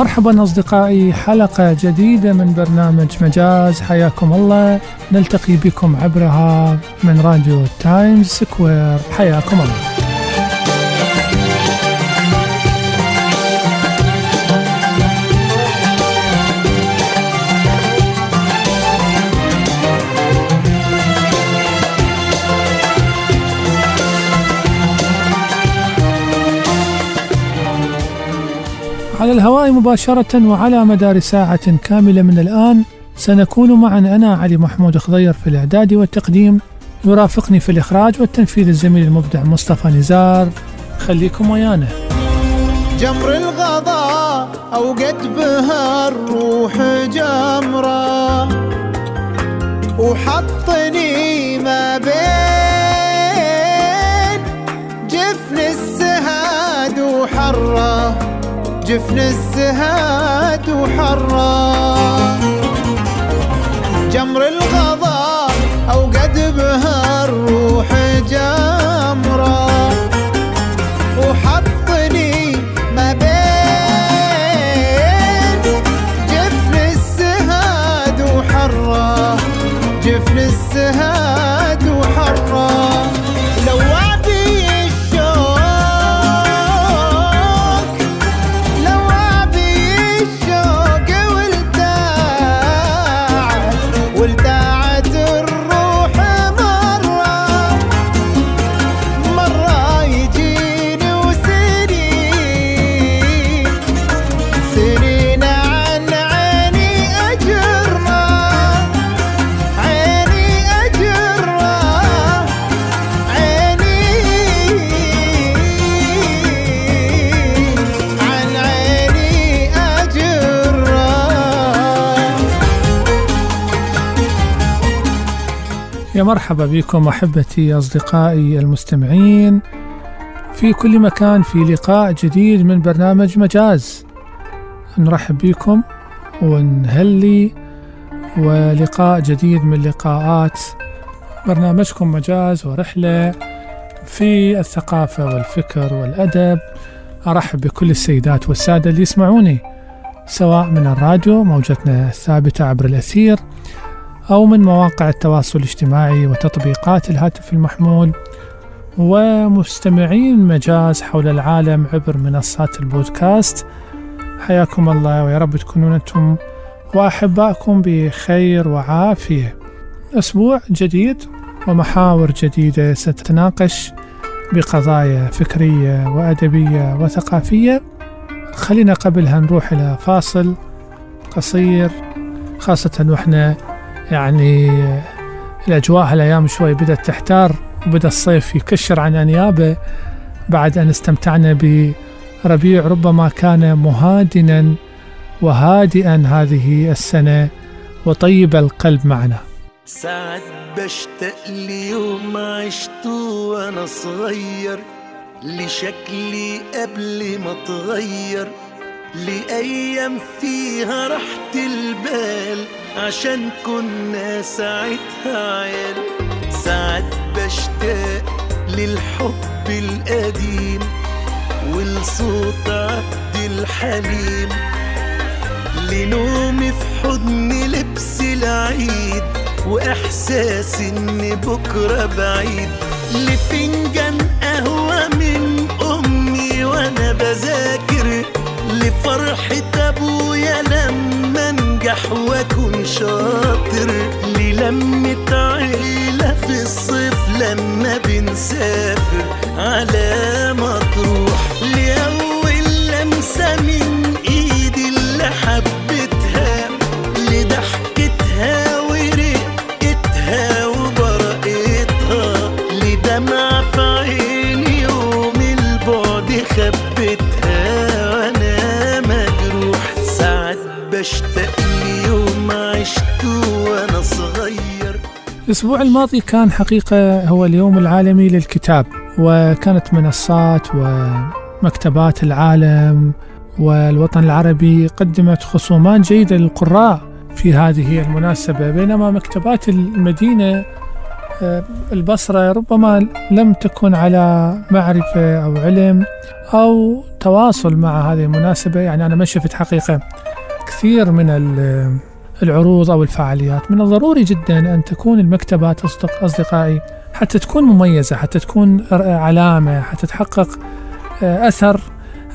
مرحبا أصدقائي حلقة جديدة من برنامج مجاز. حياكم الله. نلتقي بكم عبرها من راديو تايمز سكوير. حياكم الله. على الهواء مباشرة وعلى مدار ساعة كاملة من الآن سنكون معا. أنا علي محمود خضير في الإعداد والتقديم. يرافقني في الإخراج والتنفيذ الزميل المبدع مصطفى نزار. خليكم ويانا. جمر الغضاء أوقد بها الروح جمرة وحطني ما بين جفن السهاد وحره جمر يا مرحبا بكم أحبتي أصدقائي المستمعين. في كل مكان في لقاء جديد من برنامج مجاز. نرحب بكم ونهلي ولقاء جديد من لقاءات برنامجكم مجاز ورحلة في الثقافة والفكر والأدب. أرحب بكل السيدات والسادة اللي يسمعوني سواء من الراديو موجتنا الثابتة عبر الأثير أو من مواقع التواصل الاجتماعي وتطبيقات الهاتف المحمول ومستمعين مجاز حول العالم عبر منصات البودكاست. حياكم الله ويا رب تكونون أنتم وأحبائكم بخير وعافية. أسبوع جديد ومحاور جديدة ستتناقش بقضايا فكرية وأدبية وثقافية. خلينا قبلها نروح إلى فاصل قصير خاصة وإحنا يعني الأجواء هالأيام شوي بدأت تحتار وبدأ الصيف يكشر عن أنيابه بعد أن استمتعنا بربيع ربما كان مهادنا وهادئا هذه السنة وطيب القلب معنا. ساعات بشتاق ليوم عشته وأنا صغير لشكلي قبل ما اتغير لأيام فيها راحة البال عشان كنا ساعتها عيال. ساعات بشتاق للحب القديم ولصوت عبد الحليم. لنومي في حضن لبس العيد وإحساس إن بكرة بعيد. لفنجان قهوة من أمي وأنا بذاكر لفرحه أبويا لما انجح وأكون شاطر للمة عيله في الصيف لما بنسافر على مطروح. لأول لمسة الأسبوع الماضي كان حقيقة هو اليوم العالمي للكتاب وكانت منصات ومكتبات العالم والوطن العربي قدمت خصومات جيدة للقراء في هذه المناسبة بينما مكتبات المدينة آه، البصرة ربما لم تكن على معرفة أو علم أو تواصل مع هذه المناسبة يعني أنا ما شفت حقيقة كثير من العروض أو الفعاليات. من الضروري جدا أن تكون المكتبات أصدق أصدقائي حتى تكون مميزة حتى تكون علامة حتى تحقق آه، أثر.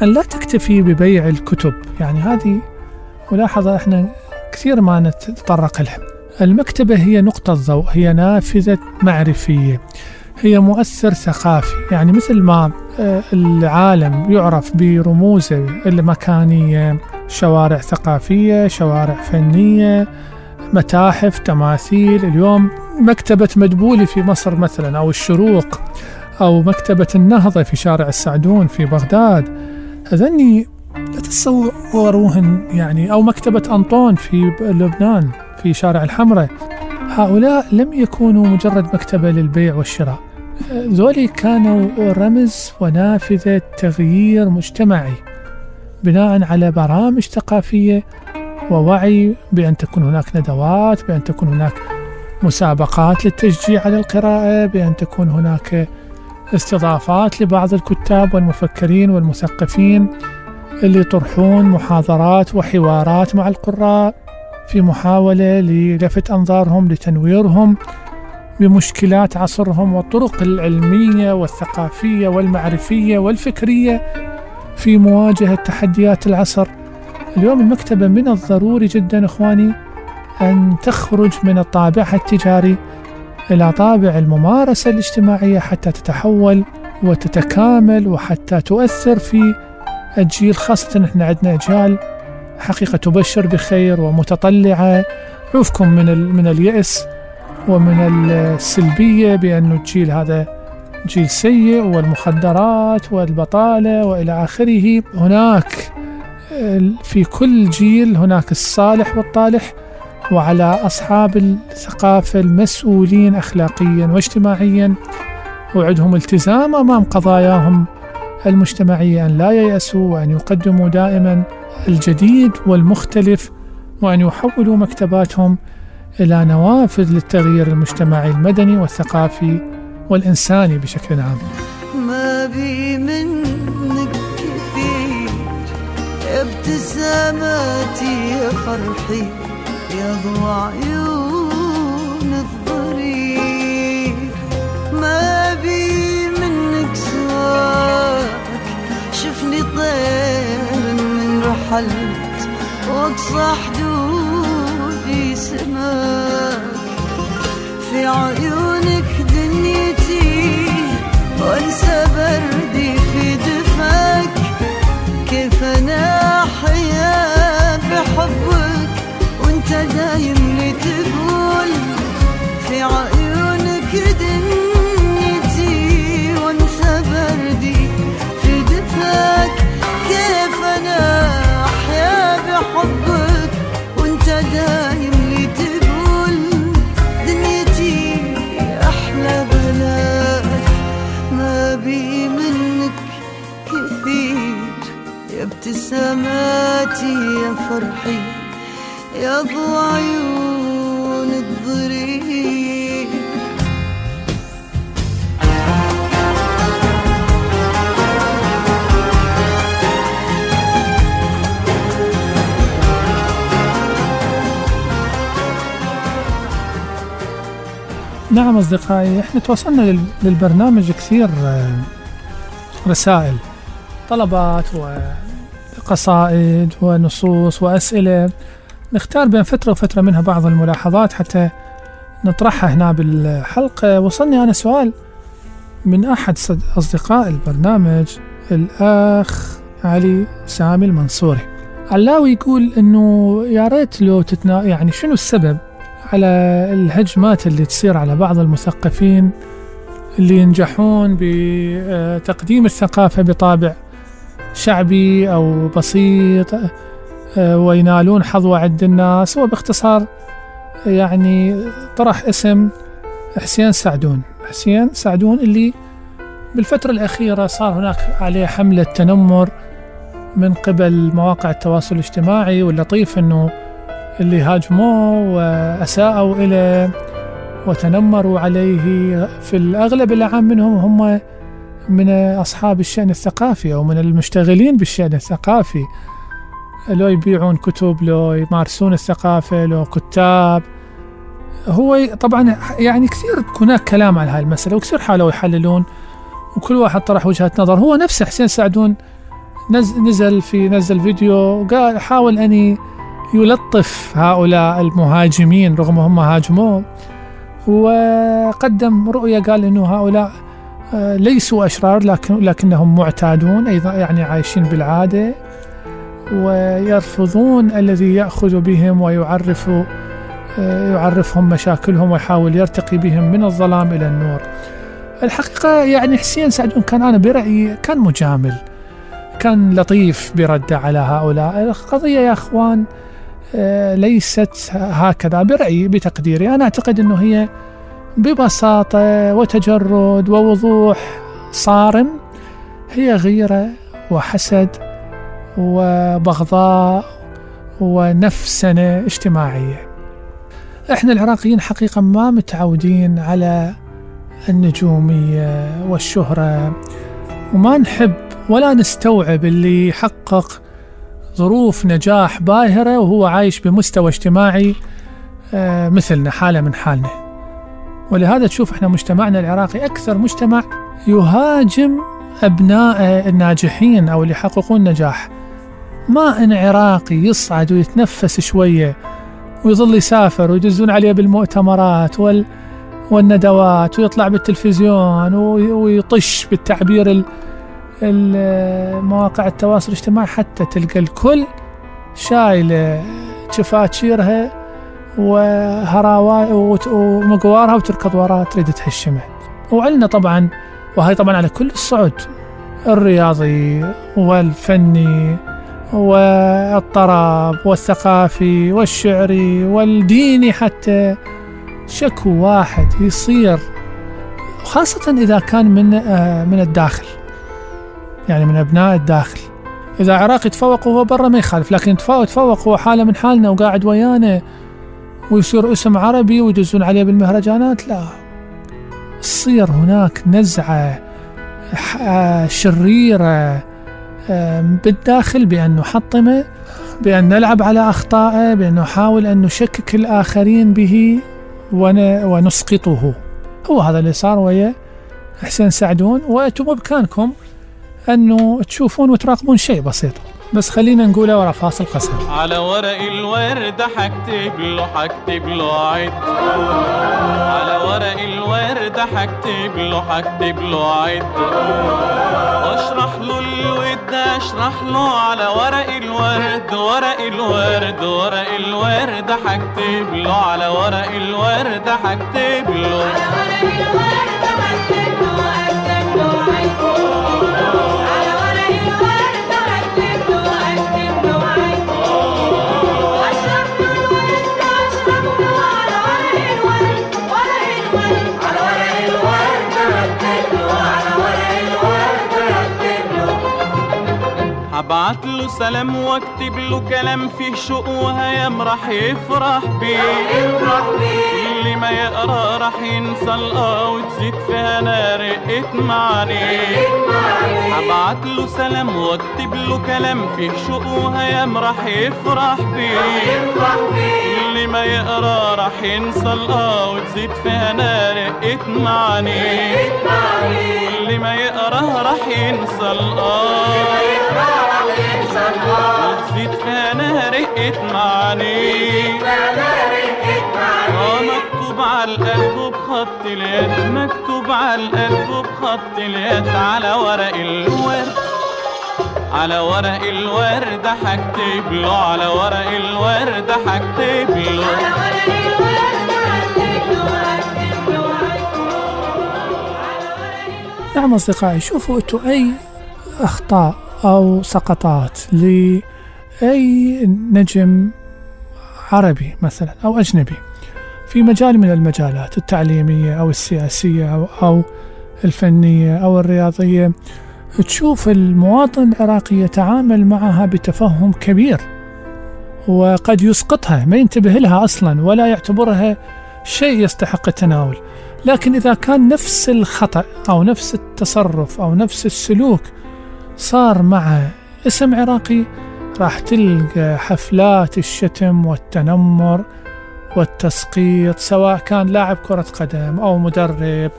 أن لا تكتفي ببيع الكتب. يعني هذه ملاحظة إحنا كثير ما نتطرق لها. المكتبة هي نقطة ضوء هي نافذة معرفية هي مؤثر ثقافي. يعني مثل ما آه، العالم يعرف برموزه المكانية شوارع ثقافية شوارع فنية متاحف تماثيل. اليوم مكتبة مدبولي في مصر مثلا أو الشروق أو مكتبة النهضة في شارع السعدون في بغداد. هذني لا تتصوروهن يعني أو مكتبة أنطون في لبنان في شارع الحمراء هؤلاء لم يكونوا مجرد مكتبة للبيع والشراء. ذولي كانوا رمز ونافذة تغيير مجتمعي. بناء على برامج ثقافية ووعي بأن تكون هناك ندوات بأن تكون هناك مسابقات للتشجيع على القراءة بأن تكون هناك استضافات لبعض الكتاب والمفكرين والمثقفين اللي يطرحون محاضرات وحوارات مع القراء في محاولة للفت أنظارهم لتنويرهم بمشكلات عصرهم والطرق العلمية والثقافية والمعرفية والفكرية. في مواجهة تحديات العصر. اليوم المكتبة من الضروري جدا إخواني أن تخرج من طابعها التجاري إلى طابع الممارسة الاجتماعية حتى تتحول وتتكامل وحتى تؤثر في الجيل خاصة إحنا عندنا أجيال حقيقة تبشر بخير ومتطلعة. عوفكم من من اليأس ومن السلبية بأن الجيل هذا جيل سيء والمخدرات والبطالة وإلى آخره. هناك في كل جيل هناك الصالح والطالح وعلى أصحاب الثقافة المسؤولين أخلاقيا واجتماعيا. وعندهم التزام أمام قضاياهم المجتمعية أن لا ييأسوا وأن يقدموا دائما الجديد والمختلف وأن يحولوا مكتباتهم إلى نوافذ للتغيير المجتمعي المدني والثقافي والإنساني بشكل عام. ما بي منك كثير يا ابتساماتي يا فرحي يا ضوء عيون الضرير. ما بي منك سواك شفني طير من رحلت واقصى حدودي سماك. في عيونك ابتساماتي يا فرحي يا ضوء عيون الضرير نعم أصدقائي إحنا توصلنا لل- للبرنامج كثير آه، رسائل طلبات وقصائد ونصوص وأسئلة. نختار بين فترة وفترة منها بعض الملاحظات حتى نطرحها هنا بالحلقة. وصلني أنا سؤال من أحد صد- أصدقاء البرنامج الأخ علي سامي المنصوري. علاوي يقول إنه يا ريت لو تتنا يعني شنو السبب على الهجمات اللي تصير على بعض المثقفين اللي ينجحون بتقديم الثقافة بطابع شعبي أو بسيط آه، وينالون حظوة عند الناس. وباختصار يعني طرح اسم حسين سعدون. حسين سعدون اللي بالفترة الأخيرة صار هناك عليه حملة تنمر من قبل مواقع التواصل الاجتماعي واللطيف أنه اللي هاجموه وأساءوا إليه وتنمروا عليه في الأغلب الأعم منهم هم من أصحاب الشأن الثقافي أو من المشتغلين بالشأن الثقافي. لو يبيعون كتب لو يمارسون الثقافة لو كتاب. هو طبعا يعني كثير هناك كلام عن هاي المسألة وكثير حاولوا يحللون وكل واحد طرح وجهة نظر. هو نفسه حسين سعدون نز نزل في نزل فيديو وقال حاول أن يلطف هؤلاء المهاجمين رغم هم هاجموه. وقدم رؤية قال أنه هؤلاء ليسوا أشرار لكن لكنهم معتادون أيضا يعني عايشين بالعادة ويرفضون الذي يأخذ بهم ويعرف آه، يعرفهم مشاكلهم ويحاول يرتقي بهم من الظلام إلى النور. الحقيقة يعني حسين سعدون كان أنا برأيي كان مجامل كان لطيف برده على هؤلاء. القضية يا أخوان آه، ليست هكذا برأيي بتقديري. أنا أعتقد أنه هي ببساطة وتجرد ووضوح صارم هي غيرة وحسد وبغضاء ونفسنة اجتماعية. إحنا العراقيين حقيقة ما متعودين على النجومية والشهرة وما نحب ولا نستوعب اللي يحقق ظروف نجاح باهرة وهو عايش بمستوى اجتماعي آه، مثلنا حالة من حالنا. ولهذا تشوف إحنا مجتمعنا العراقي أكثر مجتمع يهاجم أبناء الناجحين أو اللي يحققون نجاح. ما إن عراقي يصعد ويتنفس شوية ويظل يسافر ويدزون عليه بالمؤتمرات وال والندوات ويطلع بالتلفزيون ويطش بالتعبير ال مواقع التواصل الاجتماعي. حتى تلقى الكل شايلة شفاتشيرها وهراوا ومقوارها وتركض وراها تريد تهشمه وعلنا طبعا وهي طبعا على كل الصعد الرياضي والفني والطرب والثقافي والشعري والديني حتى شكو واحد يصير خاصة إذا كان من آه، من الداخل. يعني من أبناء الداخل. إذا عراقي تفوق وهو برا ما يخالف لكن تفوق تفوق هو حالة من حالنا وقاعد ويانا ويصير اسم عربي ويدزون عليه بالمهرجانات لا تصير هناك نزعة شريرة بالداخل بأن نحطمه بأن نلعب على أخطائه بأن نحاول أن نشكك الآخرين به ونسقطه. هو هذا اللي صار ويا حسين سعدون. وأنتم بإمكانكم أنه تشوفون وتراقبون شيء بسيط. بس خلينا نقوله ورا فاصل قصير على ورق الورد حكتب له حكتب له عد على ورق الورد حكتب له حكتب له عد واشرح له الود اشرح له على ورق الورد ورق الورد ورق الورد حكتب له. على ورق الورد حكتب له. على ورق الورد ابعت له سلام واكتب له كلام فيه شوق وهيام راح يفرح بيه. يفرح بيه. اللي ما يقرأ راح ينسى الآه وتزيد فيها أنا رقت معانيه ابعت له سلام واكتب له كلام فيه شوق وهيام راح يفرح بيه. يفرح بيه. ما يقرا راح ينسى الآه وتزيد فيها أنا رقت معانيه واللي ما يقرا راح ينسى الآه. وتزيد فانا رقت معاني مكتوب على القلب بخط اليد مكتوب على القلب بخط اليد على ورق الورد على ورق الورد حكتب له على ورق الورد حكتب له على ورق الورد نعم أصدقائي شوفوا أنتوا أي أخطاء أو سقطات لأي نجم عربي مثلا أو أجنبي في مجال من المجالات التعليمية أو السياسية أو, أو الفنية أو الرياضية. تشوف المواطن العراقي يتعامل معها بتفهم كبير وقد يسقطها ما ينتبه لها أصلا ولا يعتبرها شيء يستحق التناول. لكن إذا كان نفس الخطأ أو نفس التصرف أو نفس السلوك صار مع اسم عراقي راح تلقى حفلات الشتم والتنمر والتسقيط سواء كان لاعب كرة قدم أو مدرب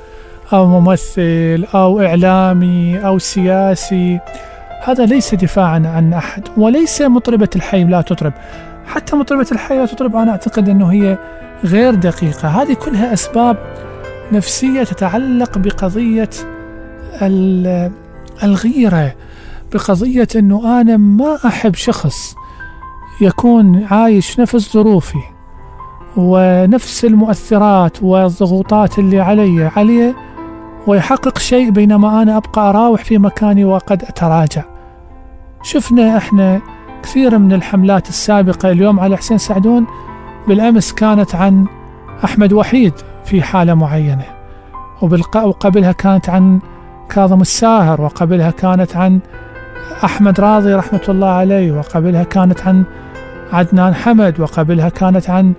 أو ممثل أو إعلامي أو سياسي. هذا ليس دفاعا عن أحد وليس مطربة الحي لا تطرب. حتى مطربة الحي لا تطرب أنا أعتقد أنه هي غير دقيقة. هذه كلها أسباب نفسية تتعلق بقضية ال- الغيرة بقضية أنه أنا ما أحب شخص يكون عايش نفس ظروفي ونفس المؤثرات والضغوطات اللي علي عليه ويحقق شيء بينما أنا أبقى أراوح في مكاني وقد أتراجع. شفنا إحنا كثير من الحملات السابقة اليوم على حسين سعدون بالأمس كانت عن أحمد وحيد في حالة معينة وقبلها كانت عن كاظم الساهر وقبلها كانت عن أحمد راضي رحمة الله عليه وقبلها كانت عن عدنان حمد وقبلها كانت عن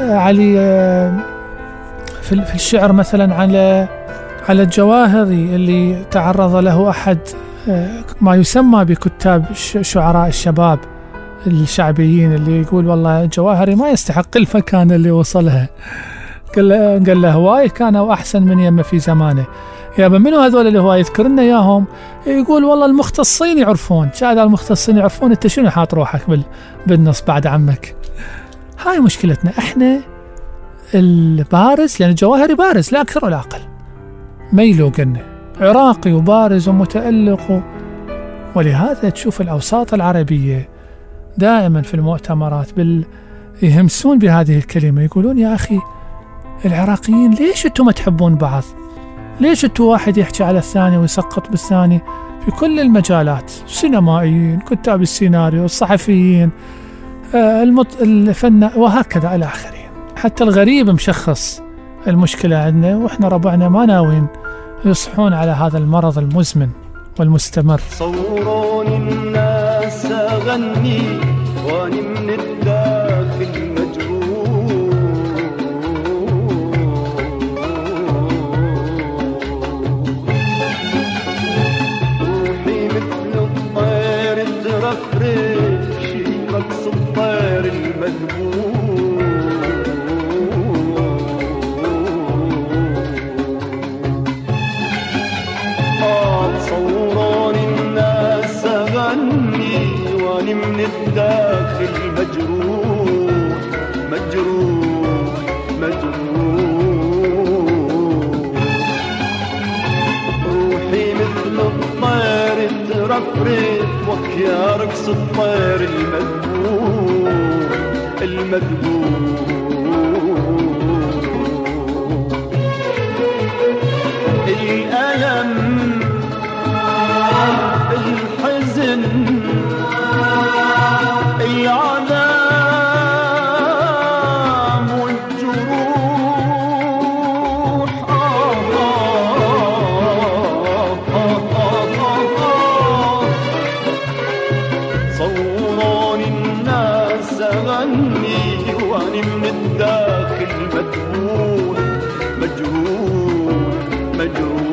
آه، علي آه، في الشعر مثلا على على الجواهري اللي تعرض له أحد آه، ما يسمى بكتاب شعراء الشباب الشعبيين اللي يقول والله الجواهري ما يستحق المكانة اللي وصلها. قال له, قال له هواي كانوا أحسن من يمه في زمانه. يابا منو هذول اللي هو يذكر لنا إياهم؟ يقول والله المختصين يعرفون. شاهد المختصين يعرفون أنت شنو حاط روحك بال بالنص بعد عمك؟ هاي مشكلتنا. إحنا البارز لأن الجواهري بارز لا أكثر ولا أقل. ما يلوق لنا عراقي وبارز ومتألق. و... ولهذا تشوف الأوساط العربية دائما في المؤتمرات بال يهمسون بهذه الكلمة. يقولون يا أخي العراقيين ليش أنتم ما تحبون بعض؟ ليش أنتم واحد يحكي على الثاني ويسقط بالثاني؟ في كل المجالات سينمائيين كتاب السيناريو الصحفيين آه، المط... الفن وهكذا إلى آخره. حتى الغريب مشخص المشكلة عندنا وإحنا ربعنا ما ناويين يصحون على هذا المرض المزمن والمستمر. صورون الناس أغني وأني من من الداخل مجروح مجروح. مجروح روحي مثل الطير ترفرف وكيا رقص الطير المذبوح المذبوح الألم الحزن مذبوح مجروح مجروح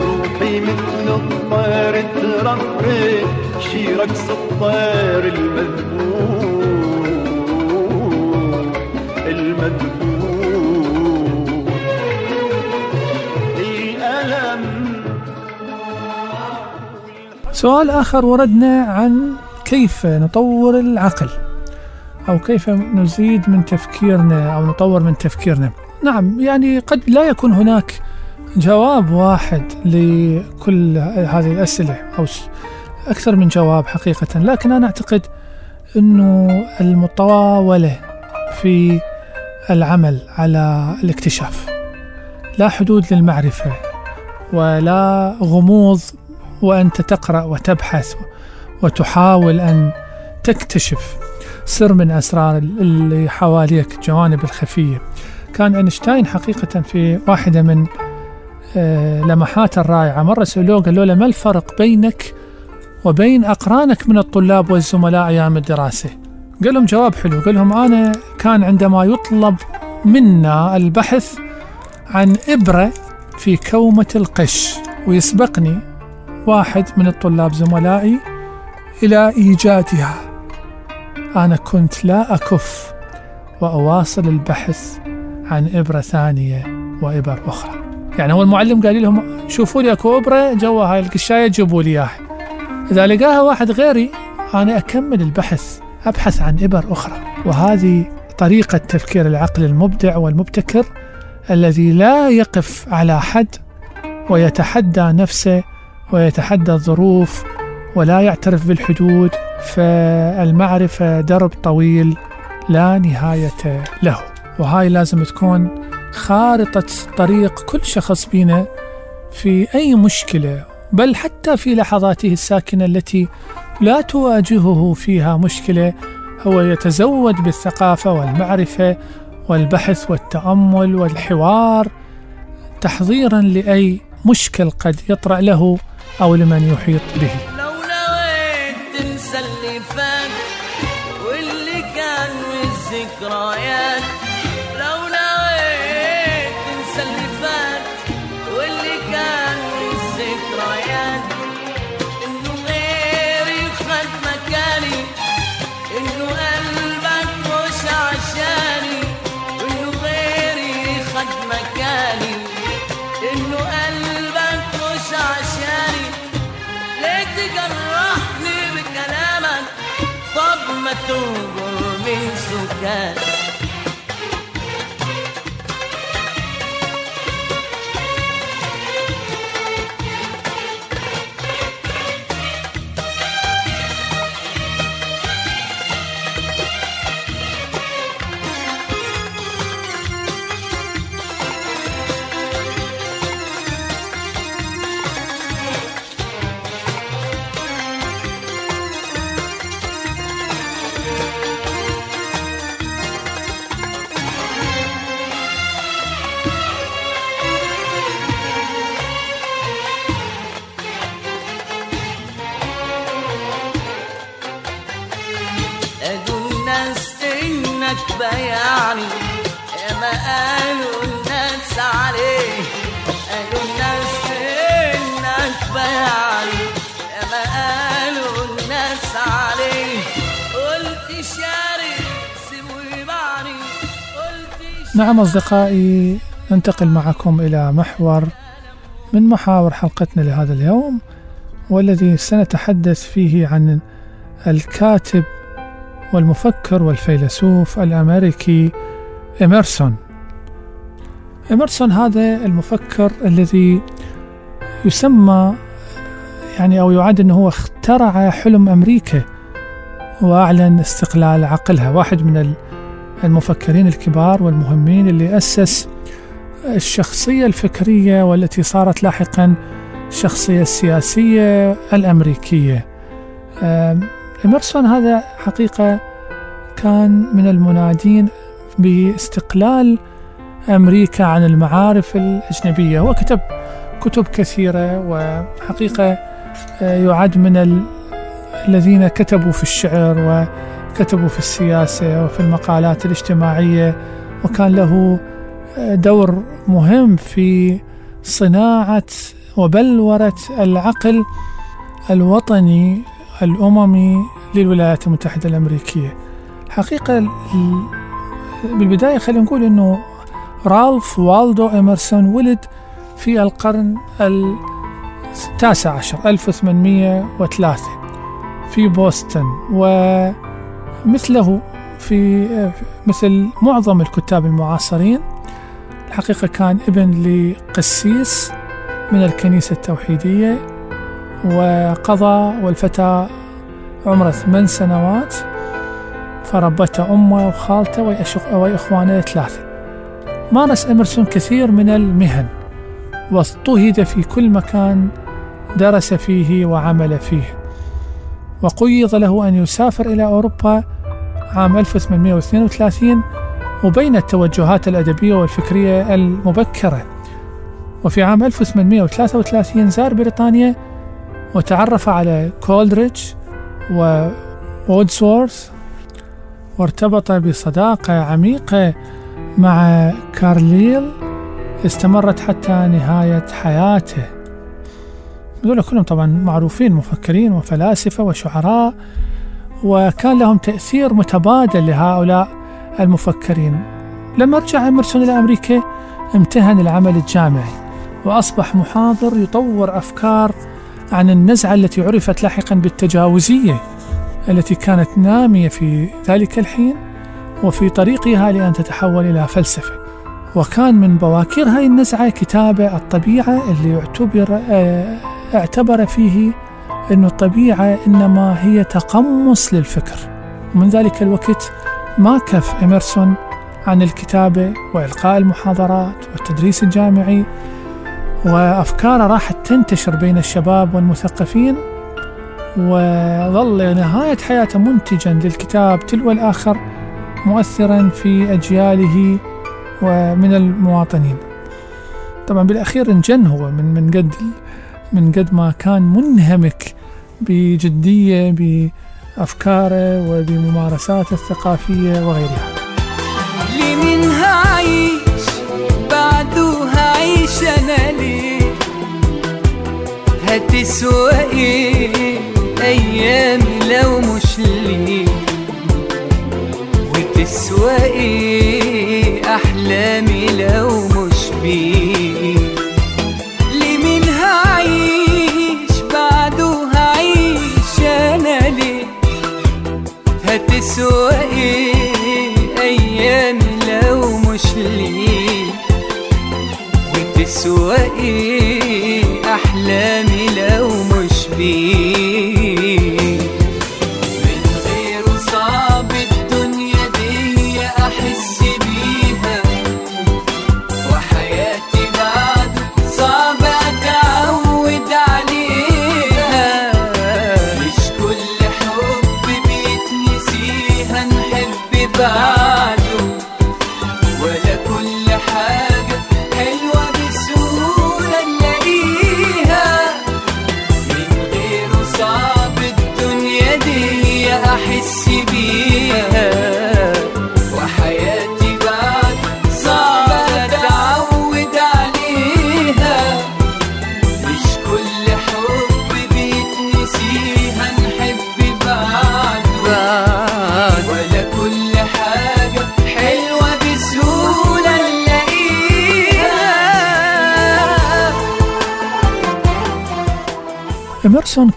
روحي مثل الطير ترفرف شي رقص الطير المذبوح المذبوح الألم. سؤال آخر وردنا عن كيف نطور العقل. أو كيف نزيد من تفكيرنا أو نطور من تفكيرنا. نعم يعني قد لا يكون هناك جواب واحد لكل هذه الأسئلة أو أكثر من جواب حقيقة لكن أنا أعتقد أنه المطاولة في العمل على الاكتشاف لا حدود للمعرفة ولا غموض وأنت تقرأ وتبحث وتحاول أن تكتشف. سر من أسرار اللي حواليك الجوانب الخفية. كان أينشتاين حقيقة في واحدة من آه، لمحاته الرائعة. مرة سألوه قالوا له ما الفرق بينك وبين أقرانك من الطلاب والزملاء أيام الدراسة؟ قال لهم جواب حلو. قال لهم أنا كان عندما يطلب منا البحث عن إبرة في كومة القش ويسبقني واحد من الطلاب زملائي إلى إيجادها. أنا كنت لا أكف وأواصل البحث عن إبرة ثانية وإبر أخرى. يعني هو المعلم قال لهم شوفوا لي أكو إبرة جوا هاي القشاية جيبوا لي إياها. إذا لقاها واحد غيري أنا أكمل البحث أبحث عن إبر أخرى. وهذه طريقة تفكير العقل المبدع والمبتكر الذي لا يقف على حد ويتحدى نفسه ويتحدى الظروف ولا يعترف بالحدود فالمعرفة درب طويل لا نهاية له. وهاي لازم تكون خارطة طريق كل شخص بينا في أي مشكلة بل حتى في لحظاته الساكنة التي لا تواجهه فيها مشكلة هو يتزود بالثقافة والمعرفة والبحث والتأمل والحوار تحضيرا لأي مشكل قد يطرأ له أو لمن يحيط به. Yeah. نعم أصدقائي ننتقل معكم إلى محور من محاور حلقتنا لهذا اليوم والذي سنتحدث فيه عن الكاتب والمفكر والفيلسوف الأمريكي إميرسون إميرسون هذا المفكر الذي يسمى يعني أو يعد أنه هو اخترع حلم أمريكا وأعلن استقلال عقلها. واحد من المفكرين الكبار والمهمين اللي أسس الشخصية الفكرية والتي صارت لاحقا الشخصية السياسية الأمريكية. أم، إمرسون هذا حقيقة كان من المنادين باستقلال أمريكا عن المعارف الأجنبية. هو كتب كثيرة وحقيقة آه، يعد من ال- الذين كتبوا في الشعر وكتبوا في السياسة وفي المقالات الاجتماعية وكان له آه، دور مهم في صناعة وبلورة العقل الوطني الأممي للولايات المتحدة الأمريكية. حقيقة ال- بالبداية خلينا نقول أنه رالف والدو إمرسون ولد في القرن التاسع عشر 1803 في بوسطن. ومثله في مثل معظم الكتاب المعاصرين الحقيقة كان ابن لقسيس من الكنيسة التوحيدية وقضى والفتى عمره ثمان سنوات فربته أمه وخالته وإخوانه ثلاثة مارس إمرسون كثير من المهن واضطهد في كل مكان درس فيه وعمل فيه. وقيض له أن يسافر إلى أوروبا عام 1832 وبين التوجهات الأدبية والفكرية المبكرة. وفي عام 1833 زار بريطانيا وتعرف على كولدريدج ووودسورث وارتبط بصداقة عميقة مع كارليل استمرت حتى نهاية حياته. هذول كلهم طبعا معروفين مفكرين وفلاسفة وشعراء وكان لهم تأثير متبادل لهؤلاء المفكرين. لما رجع إمرسون إلى أمريكا امتهن العمل الجامعي وأصبح محاضر يطور أفكار عن النزعة التي عرفت لاحقا بالتجاوزية التي كانت نامية في ذلك الحين وفي طريقها لأن تتحول إلى فلسفة. وكان من بواكير هذه النزعة كتابة الطبيعة اللي يعتبر آه، اعتبر فيه أن الطبيعة إنما هي تقمص للفكر. ومن ذلك الوقت ما كف إمرسون عن الكتابة وإلقاء المحاضرات والتدريس الجامعي وأفكاره راحت تنتشر بين الشباب والمثقفين وظل نهاية حياته منتجا للكتاب تلو الآخر مؤثرا في أجياله ومن المواطنين. طبعا بالأخير انجن هو من من قد من قد ما كان منهمك بجدية بأفكاره وبممارساته الثقافية وغيرها. لمين هعيش بعده هعيش أنا ليه هتسوى إيه أيامي لو مش ليه وتسوى إيه أحلامي لو مش بيه إيه ايامي لو مش ليه وتسوى إيه أحلامي لو مش بيه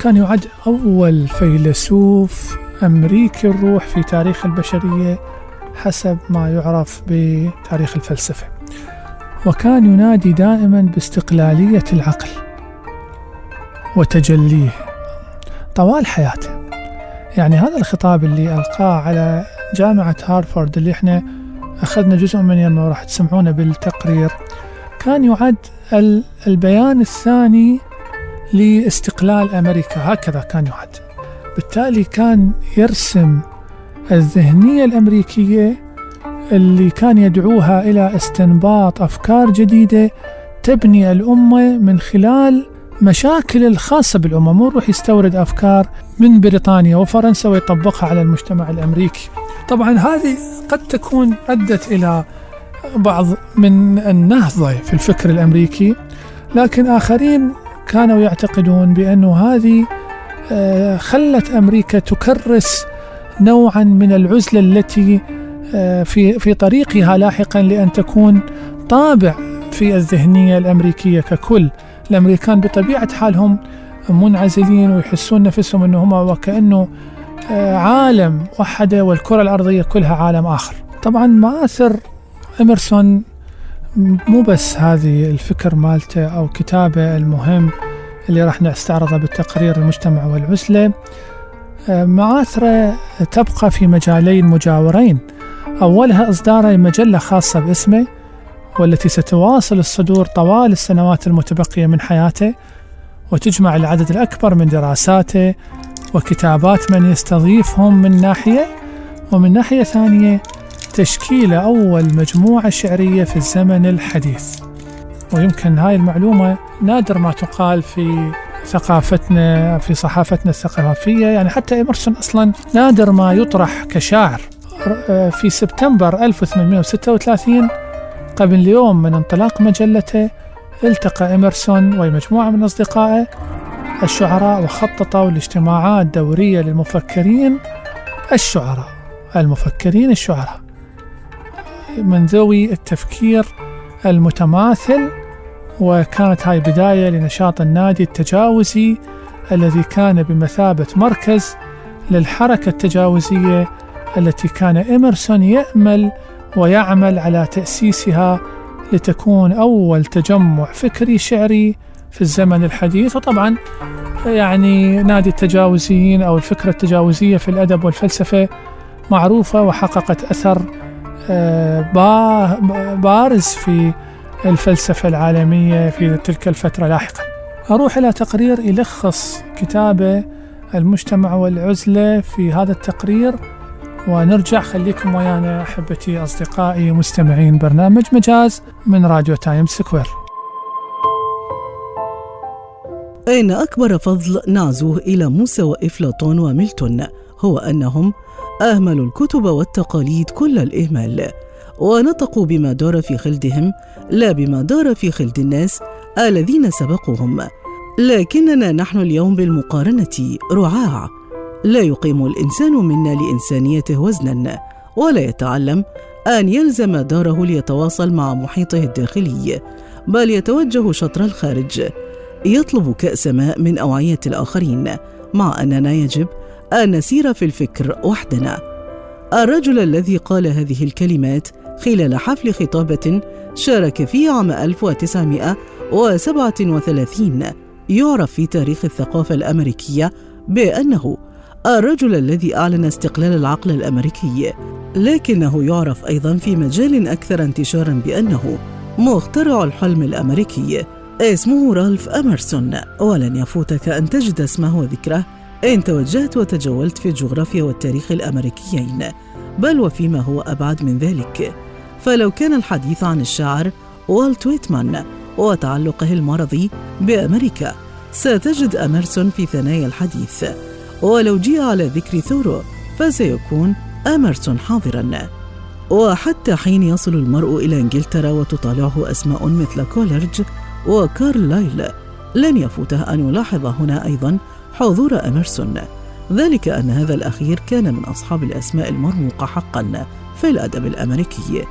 كان يعد أول فيلسوف أمريكي الروح في تاريخ البشرية حسب ما يعرف بتاريخ الفلسفة. وكان ينادي دائما باستقلالية العقل وتجليه طوال حياته. يعني هذا الخطاب اللي ألقاه على جامعة هارفارد اللي إحنا أخذنا جزء منه وراح تسمعونه بالتقرير كان يعد ال- البيان الثاني لاستقلال أمريكا. هكذا كان يعد. بالتالي كان يرسم الذهنية الأمريكية اللي كان يدعوها إلى استنباط أفكار جديدة تبني الأمة من خلال مشاكل الخاصة بالأمة مو يروح يستورد أفكار من بريطانيا وفرنسا ويطبقها على المجتمع الأمريكي. طبعا هذه قد تكون أدت إلى بعض من النهضة في الفكر الأمريكي لكن آخرين كانوا يعتقدون بأنه هذه آه، خلت أمريكا تكرس نوعا من العزلة التي آه، في في طريقها لاحقا لأن تكون طابع في الذهنية الأمريكية ككل. الأمريكان بطبيعة حالهم منعزلين ويحسون نفسهم أنه هم وكأنه آه، عالم وحدة والكرة الأرضية كلها عالم آخر. طبعا مآثر إمرسون مو بس هذه الفكر مالته أو كتابه المهم اللي راح نستعرضه بالتقرير المجتمع والعزلة آه، مآثره تبقى في مجالين مجاورين. أولها إصداره لمجلة خاصة باسمه والتي ستواصل الصدور طوال السنوات المتبقية من حياته وتجمع العدد الأكبر من دراساته وكتابات من يستضيفهم من ناحية ومن ناحية ثانية تشكيل أول مجموعة شعرية في الزمن الحديث. ويمكن هاي المعلومة نادر ما تقال في ثقافتنا في صحافتنا الثقافية. يعني حتى إمرسون أصلا نادر ما يطرح كشاعر. في سبتمبر 1836 قبل يوم من انطلاق مجلته التقى إمرسون ومجموعة من أصدقائه الشعراء وخططوا لاجتماعات دورية للمفكرين الشعراء المفكرين الشعراء. من ذوي التفكير المتماثل وكانت هاي بداية لنشاط النادي التجاوزي الذي كان بمثابة مركز للحركة التجاوزية التي كان إمرسون يأمل ويعمل على تأسيسها لتكون أول تجمع فكري شعري في الزمن الحديث. وطبعا يعني نادي التجاوزيين أو الفكرة التجاوزية في الأدب والفلسفة معروفة وحققت أثر بارز في الفلسفة العالمية في تلك الفترة لاحقا. أروح إلى تقرير يلخص كتابه المجتمع والعزلة في هذا التقرير ونرجع خليكم ويانا أحبتي أصدقائي مستمعين برنامج مجاز من راديو تايمز سكوير. أين أكبر فضل نعزوه إلى موسى وإفلاطون وميلتون؟ هو أنهم أهملوا الكتب والتقاليد كل الإهمال. ونطقوا بما دار في خلدهم لا بما دار في خلد الناس الذين سبقوهم. لكننا نحن اليوم بالمقارنة رعاع. لا يقيم الإنسان منا لإنسانيته وزنا ولا يتعلم أن يلزم داره ليتواصل مع محيطه الداخلي بل يتوجه شطر الخارج. يطلب كأس ماء من أوعية الآخرين مع أننا يجب أن نسير في الفكر وحدنا. الرجل الذي قال هذه الكلمات خلال حفل خطابة شارك فيه عام 1937 يعرف في تاريخ الثقافة الأمريكية بأنه الرجل الذي أعلن استقلال العقل الأمريكي لكنه يعرف أيضا في مجال أكثر انتشارا بأنه مخترع الحلم الأمريكي اسمه رالف أمرسون. ولن يفوتك أن تجد اسمه وذكره. إن توجهت وتجولت في الجغرافيا والتاريخ الأمريكيين بل وفيما هو أبعد من ذلك. فلو كان الحديث عن الشاعر والت ويتمان وتعلقه المرضي بأمريكا ستجد أمرسون في ثنايا الحديث. ولو جيء على ذكر ثورو فسيكون أمرسون حاضرا. وحتى حين يصل المرء إلى إنجلترا وتطالعه أسماء مثل كولرج وكارلايل لن يفوته أن يلاحظ هنا أيضا حضور أمرسون. ذلك أن هذا الأخير كان من أصحاب الأسماء المرموقة حقا في الأدب الأمريكي.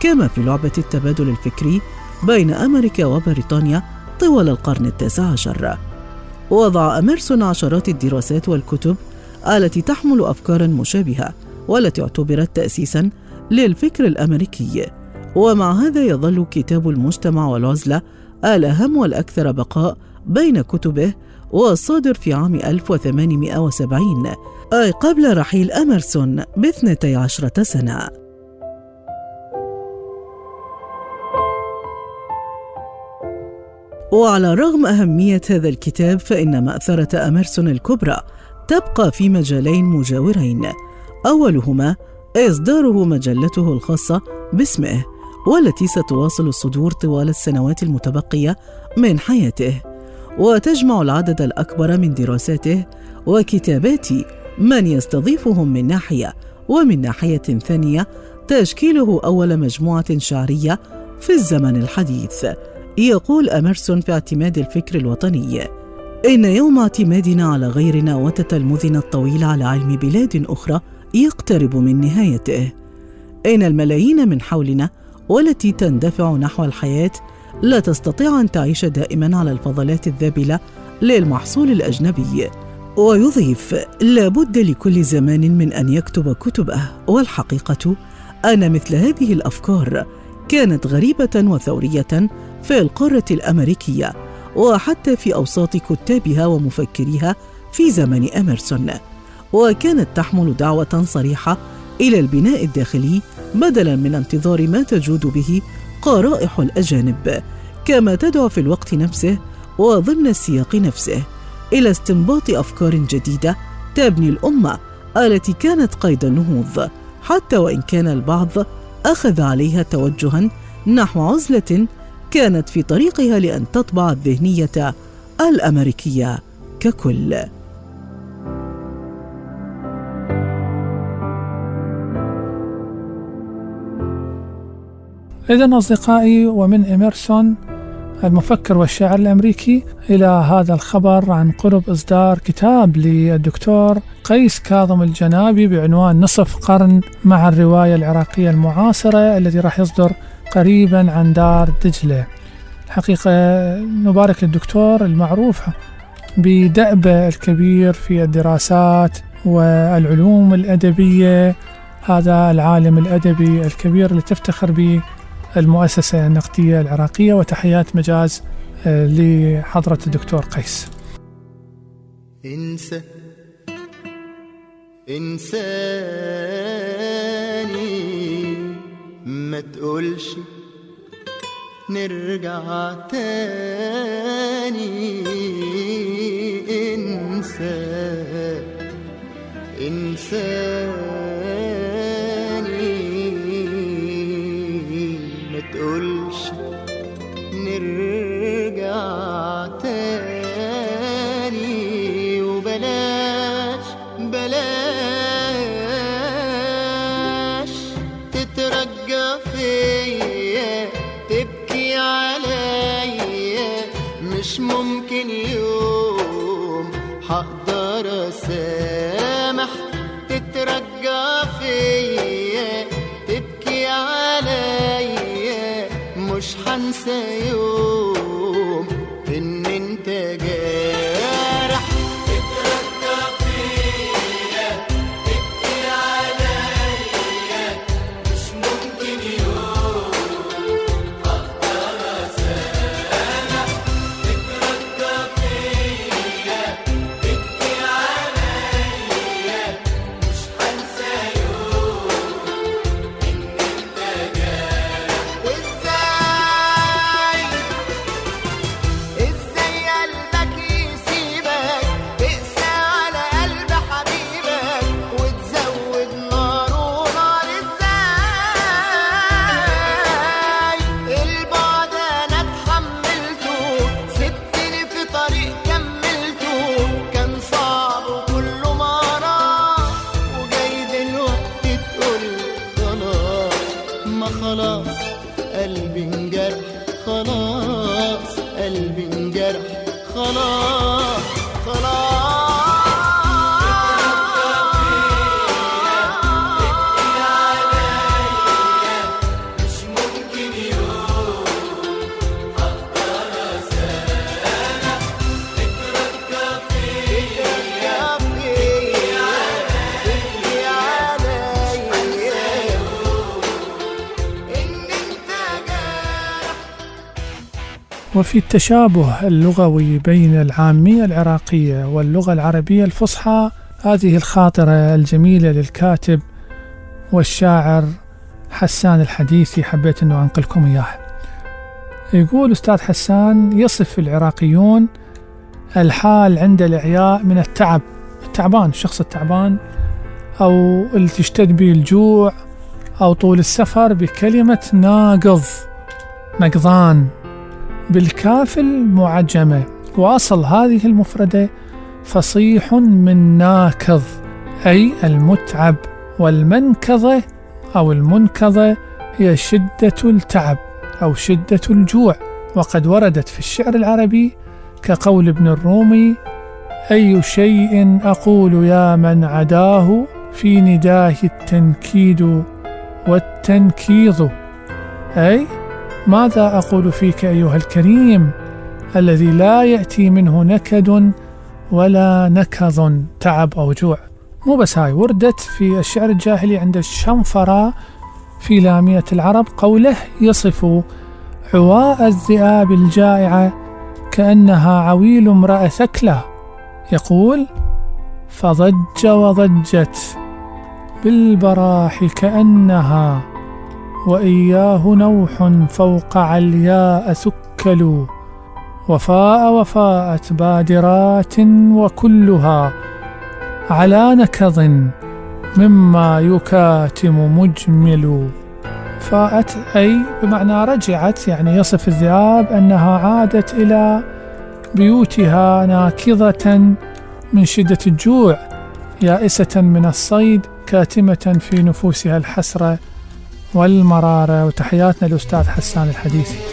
كما في لعبة التبادل الفكري بين أمريكا وبريطانيا طوال القرن التاسع عشر. وضع أمرسون عشرات الدراسات والكتب التي تحمل أفكارا مشابهة والتي اعتبرت تأسيسا للفكر الأمريكي. ومع هذا يظل كتاب المجتمع والعزلة الأهم والأكثر بقاء بين كتبه والصادر في عام 1870 أي قبل رحيل أمرسون باثنتي عشرة سنة. وعلى رغم أهمية هذا الكتاب فإن مأثرة أمرسون الكبرى تبقى في مجالين مجاورين. أولهما إصداره مجلته الخاصة باسمه والتي ستواصل الصدور طوال السنوات المتبقية من حياته. وتجمع العدد الأكبر من دراساته وكتابات من يستضيفهم من ناحية ومن ناحية ثانية تشكيله أول مجموعة شعرية في الزمن الحديث. يقول أمرسون في اعتماد الفكر الوطني إن يوم اعتمادنا على غيرنا وتتلمذنا الطويل على علم بلاد أخرى يقترب من نهايته. إن الملايين من حولنا والتي تندفع نحو الحياة لا تستطيع أن تعيش دائما على الفضلات الذابلة للمحصول الأجنبي ويضيف لابد لكل زمان من أن يكتب كتبه والحقيقة أن مثل هذه الأفكار كانت غريبة وثورية في القارة الأمريكية وحتى في أوساط كتابها ومفكريها في زمن أمرسون وكانت تحمل دعوة صريحة إلى البناء الداخلي بدلا من انتظار ما تجود به قرائح الأجانب. كما تدعو في الوقت نفسه وضمن السياق نفسه إلى استنباط أفكار جديدة تبني الأمة التي كانت قيد النهوض. حتى وإن كان البعض أخذ عليها توجها نحو عزلة كانت في طريقها لأن تطبع الذهنية الأمريكية ككل. إذا أصدقائي ومن إميرسون المفكر والشاعر الأمريكي إلى هذا الخبر عن قرب إصدار كتاب للدكتور قيس كاظم الجنابي بعنوان نصف قرن مع الرواية العراقية المعاصرة الذي راح يصدر قريبا عن دار دجلة. الحقيقة نبارك للدكتور المعروف بدأبه الكبير في الدراسات والعلوم الأدبية هذا العالم الأدبي الكبير اللي تفتخر به المؤسسة النقدية العراقية وتحيات مجاز آه، لحضرة الدكتور قيس. انسى انساني ما تقولش نرجع تاني. انسى انساني. مش هنسى yeah وفي التشابه اللغوي بين العامية العراقية واللغة العربية الفصحى هذه الخاطرة الجميلة للكاتب والشاعر حسان الحديثي حبيت أنه أنقلكم إياها يقول أستاذ حسان يصف العراقيون الحال عند الإعياء من التعب التعبان الشخص التعبان أو اللي تشتد به الجوع أو طول السفر بكلمة ناقض نقضان. بالكاف المعجمة وأصل هذه المفردة فصيح من ناكض أي المتعب والمنكضة أو المنكضة هي شدة التعب أو شدة الجوع. وقد وردت في الشعر العربي كقول ابن الرومي أي شيء أقول يا من عداه في نداه التنكيد والتنكيض. أي ماذا أقول فيك أيها الكريم؟ الذي لا يأتي منه نكد ولا نكظ تعب أو جوع. مو بس هاي وردت في الشعر الجاهلي عند الشنفرة في لامية العرب قوله يصف عواء الذئاب الجائعة كأنها عويل امرأة ثكلة. يقول فضج وضجت بالبراح كأنها وإياه نوح فوق علياء ثكل وفاء وفاءت بادرات وكلها على نكظ مما يكاتم مجمل. فاءت أي بمعنى رجعت يعني يصف الذئاب أنها عادت إلى بيوتها ناكظة من شدة الجوع يائسة من الصيد كاتمة في نفوسها الحسرة. والمرارة وتحياتنا الأستاذ حسان الحديثي.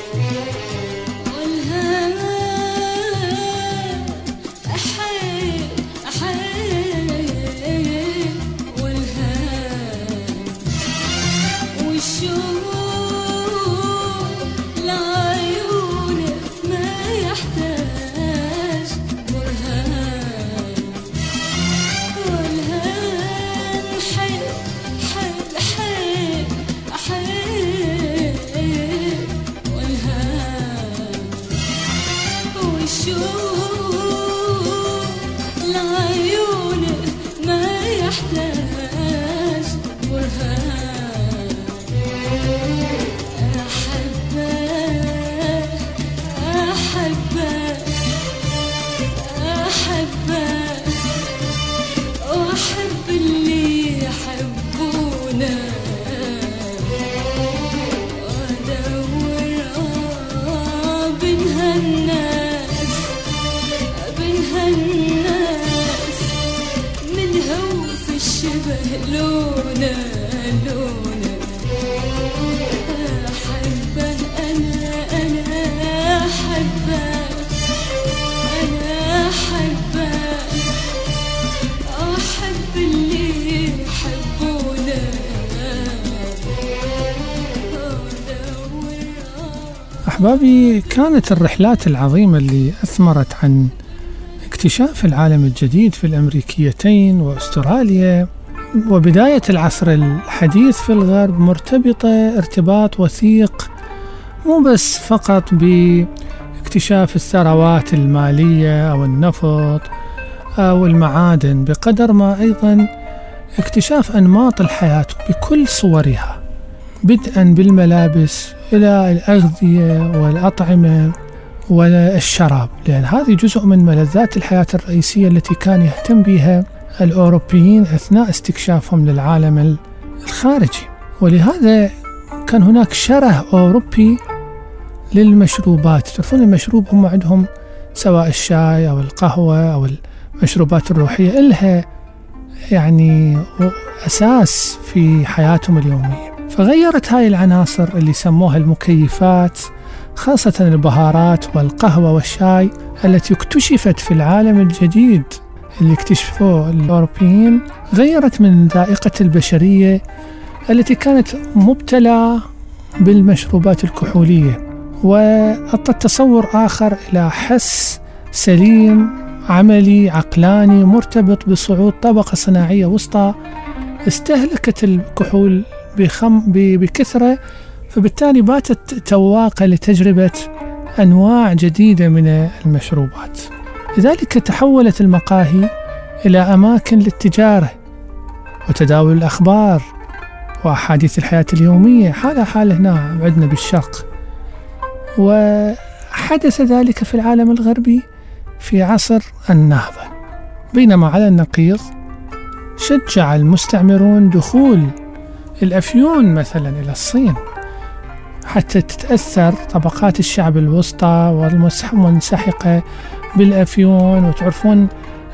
أحبابي كانت الرحلات العظيمة اللي أثمرت عن اكتشاف العالم الجديد في الأمريكيتين وأستراليا. وبداية العصر الحديث في الغرب مرتبطة ارتباط وثيق مو بس فقط باكتشاف الثروات المالية أو النفط أو المعادن بقدر ما أيضا اكتشاف أنماط الحياة بكل صورها بدءا بالملابس إلى الأغذية والأطعمة والشراب لأن هذه جزء من ملذات الحياة الرئيسية التي كان يهتم بها الأوروبيين أثناء استكشافهم للعالم الخارجي. ولهذا كان هناك شره أوروبي للمشروبات. تعرفون المشروب هم عندهم سواء الشاي أو القهوة أو المشروبات الروحية إلها يعني أساس في حياتهم اليومية. فغيرت هاي العناصر اللي سموها المكيفات خاصة البهارات والقهوة والشاي التي اكتشفت في العالم الجديد. اللي اكتشفوه الأوروبيين غيرت من ذائقة البشرية التي كانت مبتلى بالمشروبات الكحولية وأعطت تصور آخر إلى حس سليم عملي عقلاني مرتبط بصعود طبقة صناعية وسطى استهلكت الكحول بخم بكثرة فبالتالي باتت تواقة لتجربة أنواع جديدة من المشروبات. لذلك تحولت المقاهي إلى أماكن للتجارة وتداول الأخبار وأحاديث الحياة اليومية حالة حال هنا عندنا بالشرق. وحدث ذلك في العالم الغربي في عصر النهضة. بينما على النقيض شجع المستعمرون دخول الأفيون مثلا إلى الصين حتى تتأثر طبقات الشعب الوسطى والمنسحقة بالأفيون وتعرفون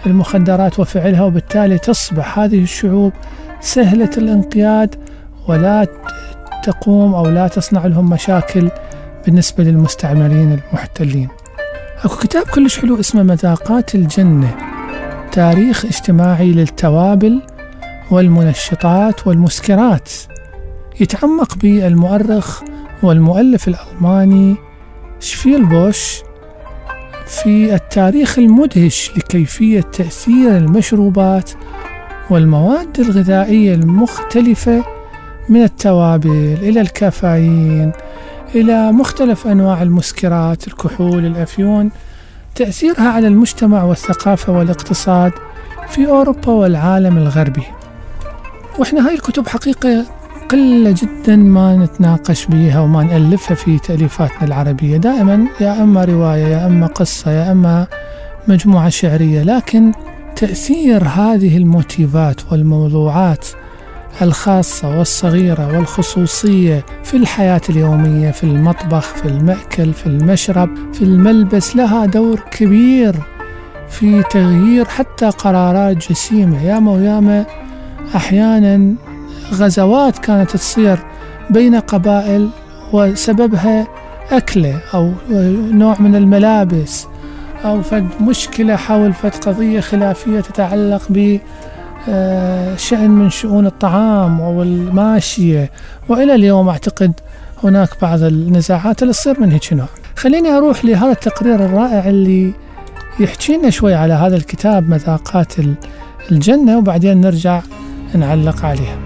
المخدرات وفعلها وبالتالي تصبح هذه الشعوب سهلة الانقياد ولا تقوم أو لا تصنع لهم مشاكل بالنسبة للمستعمرين المحتلين. أكو كتاب كلش حلو اسمه مذاقات الجنة تاريخ اجتماعي للتوابل والمنشطات والمسكرات يتعمق به المؤرخ والمؤلف الألماني شفيلبوش في التاريخ المدهش لكيفية تأثير المشروبات والمواد الغذائية المختلفة من التوابل إلى الكافيين إلى مختلف أنواع المسكرات الكحول الأفيون. تأثيرها على المجتمع والثقافة والاقتصاد في أوروبا والعالم الغربي. وإحنا هاي الكتب حقيقة قلة جدا ما نتناقش بها وما نألفها في تأليفاتنا العربية. دائما يا أما رواية يا أما قصة يا أما مجموعة شعرية. لكن تأثير هذه الموتيفات والموضوعات الخاصة والصغيرة والخصوصية في الحياة اليومية في المطبخ في المأكل في المشرب في الملبس لها دور كبير في تغيير حتى قرارات جسيمة. ياما وياما أحيانا غزوات كانت تصير بين قبائل وسببها أكلة أو نوع من الملابس أو فد مشكلة حول فد قضية خلافية تتعلق ب آه، شأن من شؤون الطعام أو الماشية. وإلى اليوم أعتقد هناك بعض النزاعات اللي تصير من هيك نوع. خليني أروح لهذا التقرير الرائع اللي يحكي لنا شوي على هذا الكتاب مذاقات الجنة وبعدين نرجع نعلق عليها.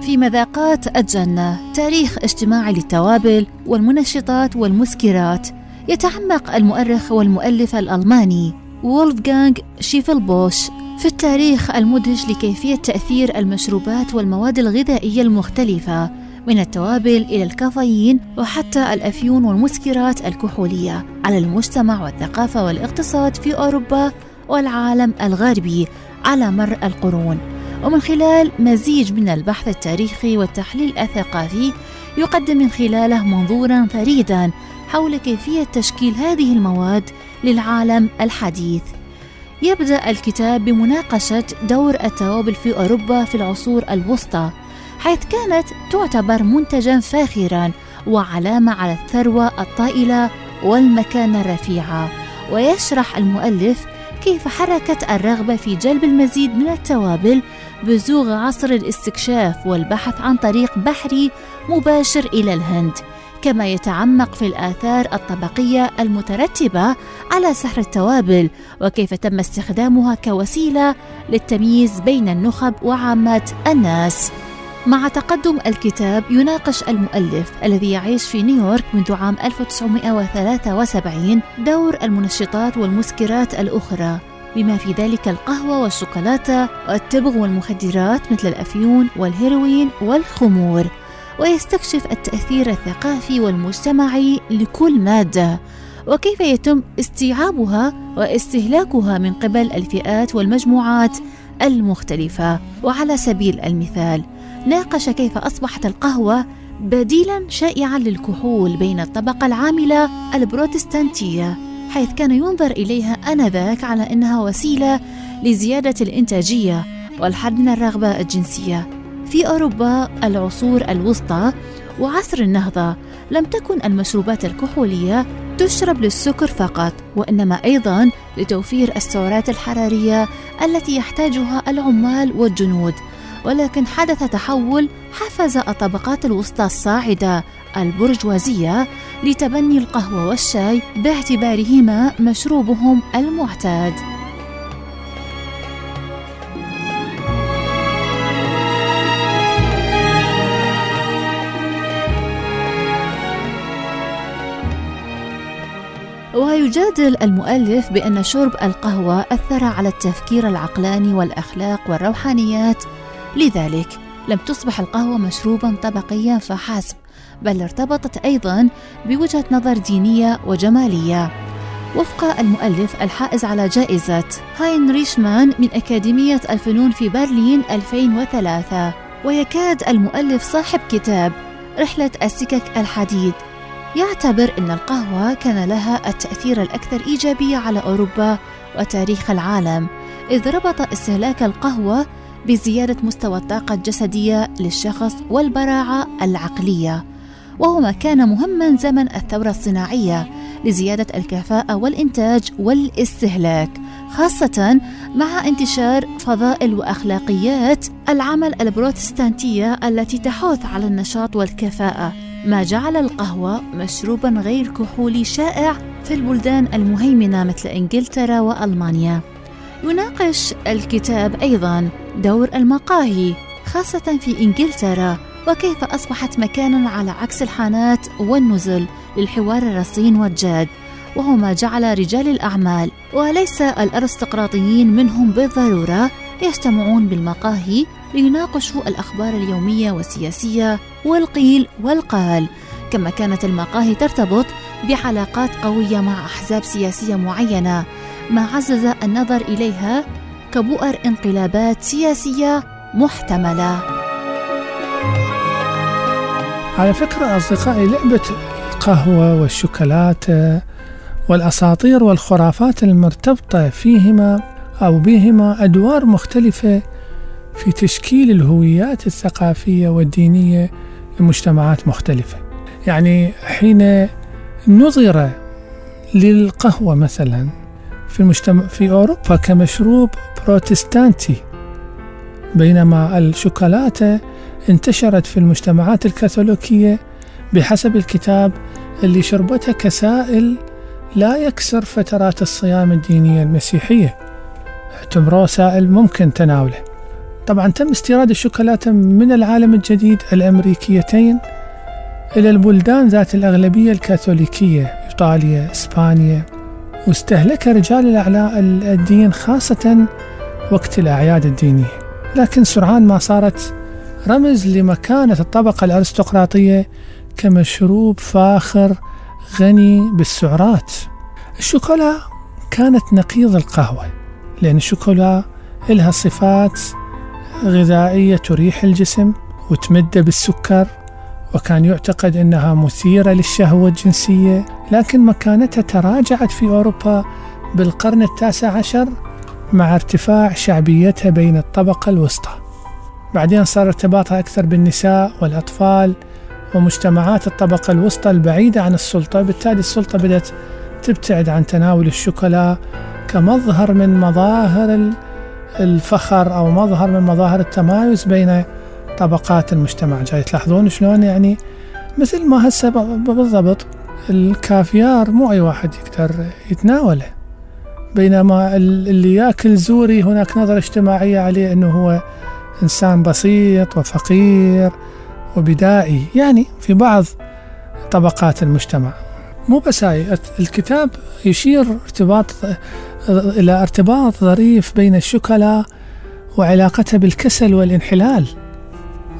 في مذاقات الجنة تاريخ اجتماعي للتوابل والمنشطات والمسكرات. يتعمق المؤرخ والمؤلف الألماني وولفغانغ شيفلبوش في التاريخ المدهش لكيفية تأثير المشروبات والمواد الغذائية المختلفة من التوابل إلى الكافيين وحتى الأفيون والمسكرات الكحولية. على المجتمع والثقافة والاقتصاد في أوروبا والعالم الغربي على مر القرون. ومن خلال مزيج من البحث التاريخي والتحليل الثقافي يقدم من خلاله منظورا فريدا حول كيفية تشكيل هذه المواد للعالم الحديث. يبدأ الكتاب بمناقشة دور التوابل في أوروبا في العصور الوسطى، حيث كانت تعتبر منتجا فاخرا وعلامة على الثروة الطائلة والمكانة الرفيعة، ويشرح المؤلف كيف حركت الرغبة في جلب المزيد من التوابل بزوغ عصر الاستكشاف والبحث عن طريق بحري مباشر إلى الهند كما يتعمق في الآثار الطبقية المترتبة على سحر التوابل وكيف تم استخدامها كوسيلة للتمييز بين النخب وعامة الناس. مع تقدم الكتاب يناقش المؤلف الذي يعيش في نيويورك منذ عام 1973 دور المنشطات والمسكرات الأخرى بما في ذلك القهوة والشوكولاتة والتبغ والمخدرات مثل الأفيون والهيروين والخمور. ويستكشف التأثير الثقافي والمجتمعي لكل مادة. وكيف يتم استيعابها واستهلاكها من قبل الفئات والمجموعات المختلفة. وعلى سبيل المثال ناقش كيف أصبحت القهوة بديلا شائعا للكحول بين الطبقة العاملة البروتستانتية. حيث كان ينظر إليها آنذاك على أنها وسيلة لزيادة الإنتاجية والحد من الرغبة الجنسية. في أوروبا العصور الوسطى وعصر النهضة لم تكن المشروبات الكحولية تشرب للسكر فقط وإنما أيضا لتوفير السعرات الحرارية التي يحتاجها العمال والجنود. ولكن حدث تحول حفز الطبقات الوسطى الصاعدة البرجوازية لتبني القهوة والشاي باعتبارهما مشروبهم المعتاد. ويجادل المؤلف بأن شرب القهوة أثر على التفكير العقلاني والأخلاق والروحانيات لذلك لم تصبح القهوة مشروبا طبقيا فحسب بل ارتبطت أيضا بوجهة نظر دينية وجمالية. وفق المؤلف الحائز على جائزة هاين ريشمان من أكاديمية الفنون في برلين 2003 ويكاد المؤلف صاحب كتاب رحلة السكك الحديد يعتبر أن القهوة كان لها التأثير الأكثر إيجابية على أوروبا وتاريخ العالم إذ ربط استهلاك القهوة بزيادة مستوى الطاقة الجسدية للشخص والبراعة العقلية. وهو ما كان مهما زمن الثورة الصناعية لزيادة الكفاءة والإنتاج والاستهلاك خاصة مع انتشار فضائل وأخلاقيات العمل البروتستانتية التي تحث على النشاط والكفاءة. ما جعل القهوة مشروبا غير كحولي شائع في البلدان المهيمنة مثل إنجلترا وألمانيا. يناقش الكتاب أيضا دور المقاهي خاصة في إنجلترا وكيف أصبحت مكانا على عكس الحانات والنزل للحوار الرصين والجاد. وهو ما جعل رجال الأعمال وليس الأرستقراطيين منهم بالضرورة يجتمعون بالمقاهي ليناقشوا الأخبار اليومية والسياسية والقيل والقال. كما كانت المقاهي ترتبط بعلاقات قوية مع أحزاب سياسية معينة ما عزز النظر إليها كبؤر انقلابات سياسية محتملة. على فكرة أصدقائي لعبة القهوة والشوكولاتة والأساطير والخرافات المرتبطة فيهما أو بهما أدوار مختلفة في تشكيل الهويات الثقافية والدينية لمجتمعات مختلفة. يعني حين نظر للقهوة مثلا في المجتمع في أوروبا كمشروب بروتستانتي بينما الشوكولاتة انتشرت في المجتمعات الكاثوليكية بحسب الكتاب اللي شربتها كسائل لا يكسر فترات الصيام الدينية المسيحية. اعتبروه سائل ممكن تناوله. طبعا تم استيراد الشوكولاتة من العالم الجديد الأمريكيتين إلى البلدان ذات الأغلبية الكاثوليكية إيطاليا إسبانيا. واستهلك رجال الأعلاء الدين خاصة وقت الأعياد الدينية. لكن سرعان ما صارت رمز لمكانة الطبقة الأرستقراطية كمشروب فاخر غني بالسعرات. الشوكولا كانت نقيض القهوة لأن الشوكولا لها صفات غذائية تريح الجسم وتمده بالسكر وكان يعتقد أنها مثيرة للشهوة الجنسية لكن مكانتها تراجعت في أوروبا بالقرن التاسع عشر مع ارتفاع شعبيتها بين الطبقة الوسطى. بعدين صار ارتباطها أكثر بالنساء والأطفال ومجتمعات الطبقة الوسطى البعيدة عن السلطة بالتالي السلطة بدأت تبتعد عن تناول الشوكولا كمظهر من مظاهر الفخر أو مظهر من مظاهر التمايز بين طبقات المجتمع جاي. تلاحظون شلون يعني مثل ما هسه بالضبط الكافيار مو أي واحد يقدر يتناوله. بينما اللي ياكل زوري هناك نظرة اجتماعية عليه أنه هو إنسان بسيط وفقير وبدائي. يعني في بعض طبقات المجتمع. مو بس هاي الكتاب يشير ارتباط إلى ارتباط ظريف بين الشوكولا وعلاقتها بالكسل والانحلال.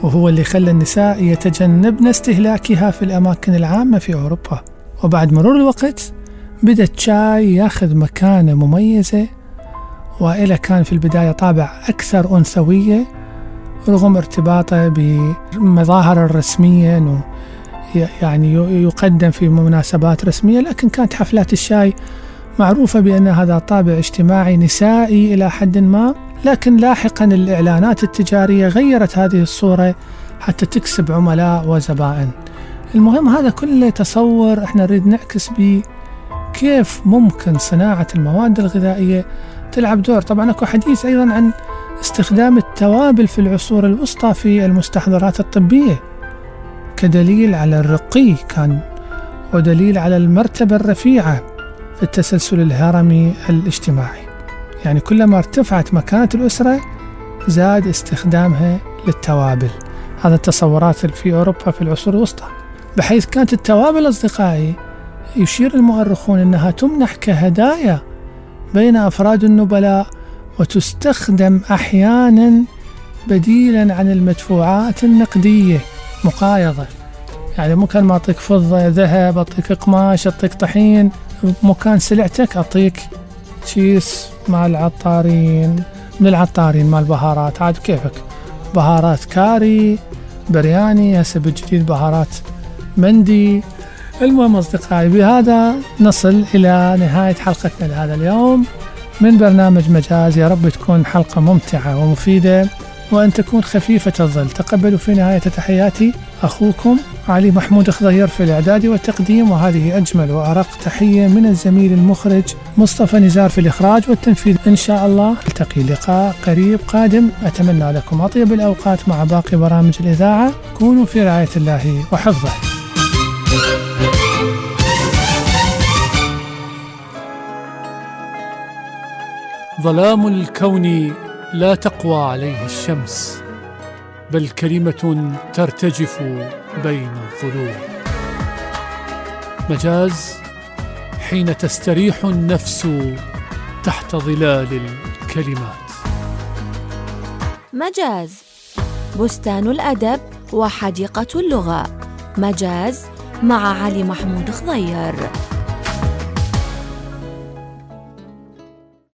وهو اللي خلى النساء يتجنبن استهلاكها في الأماكن العامة في أوروبا. وبعد مرور الوقت بدأ الشاي ياخذ مكانة مميزة وإلى كان في البداية طابع أكثر أنثوية رغم ارتباطه بمظاهر الرسمية يعني يقدم في مناسبات رسمية. لكن كانت حفلات الشاي معروفة بأن هذا طابع اجتماعي نسائي إلى حد ما. لكن لاحقا الإعلانات التجارية غيرت هذه الصورة حتى تكسب عملاء وزبائن. المهم هذا كله تصور إحنا نريد نعكس به كيف ممكن صناعة المواد الغذائية تلعب دور. طبعا أكو حديث أيضا عن استخدام التوابل في العصور الوسطى في المستحضرات الطبية كدليل على الرقي كان ودليل على المرتبة الرفيعة في التسلسل الهرمي الاجتماعي. يعني كلما ارتفعت مكانة الأسرة زاد استخدامها للتوابل. هذا التصورات في أوروبا في العصور الوسطى. بحيث كانت التوابل أصدقائي يشير المؤرخون أنها تمنح كهدايا بين أفراد النبلاء وتستخدم أحيانا بديلا عن المدفوعات النقدية مقايضة. يعني مو كان ما أعطيك فضة ذهب أعطيك قماش أعطيك طحين مكان سلعتك أعطيك كيس مع العطارين من العطارين مال بهارات. عاد كيفك؟ بهارات كاري برياني هسه بالجديد بهارات مندي. المهم أصدقائي بهذا نصل إلى نهاية حلقتنا لهذا اليوم. من برنامج مجاز يا رب تكون حلقة ممتعة ومفيدة. وأن تكون خفيفة الظل. تقبلوا في نهاية تحياتي أخوكم علي محمود خضير في الإعداد والتقديم وهذه أجمل وأرق تحية من الزميل المخرج مصطفى نزار في الإخراج والتنفيذ. إن شاء الله نلتقي لقاء قريب قادم. أتمنى لكم أطيب الأوقات مع باقي برامج الإذاعة. كونوا في رعاية الله وحفظه. ظلام الكون لا تقوى عليه الشمس بل كلمة ترتجف بين الظلوم مجاز حين تستريح النفس تحت ظلال الكلمات. مجاز بستان الأدب وحديقة اللغة. مجاز مع علي محمود خضير.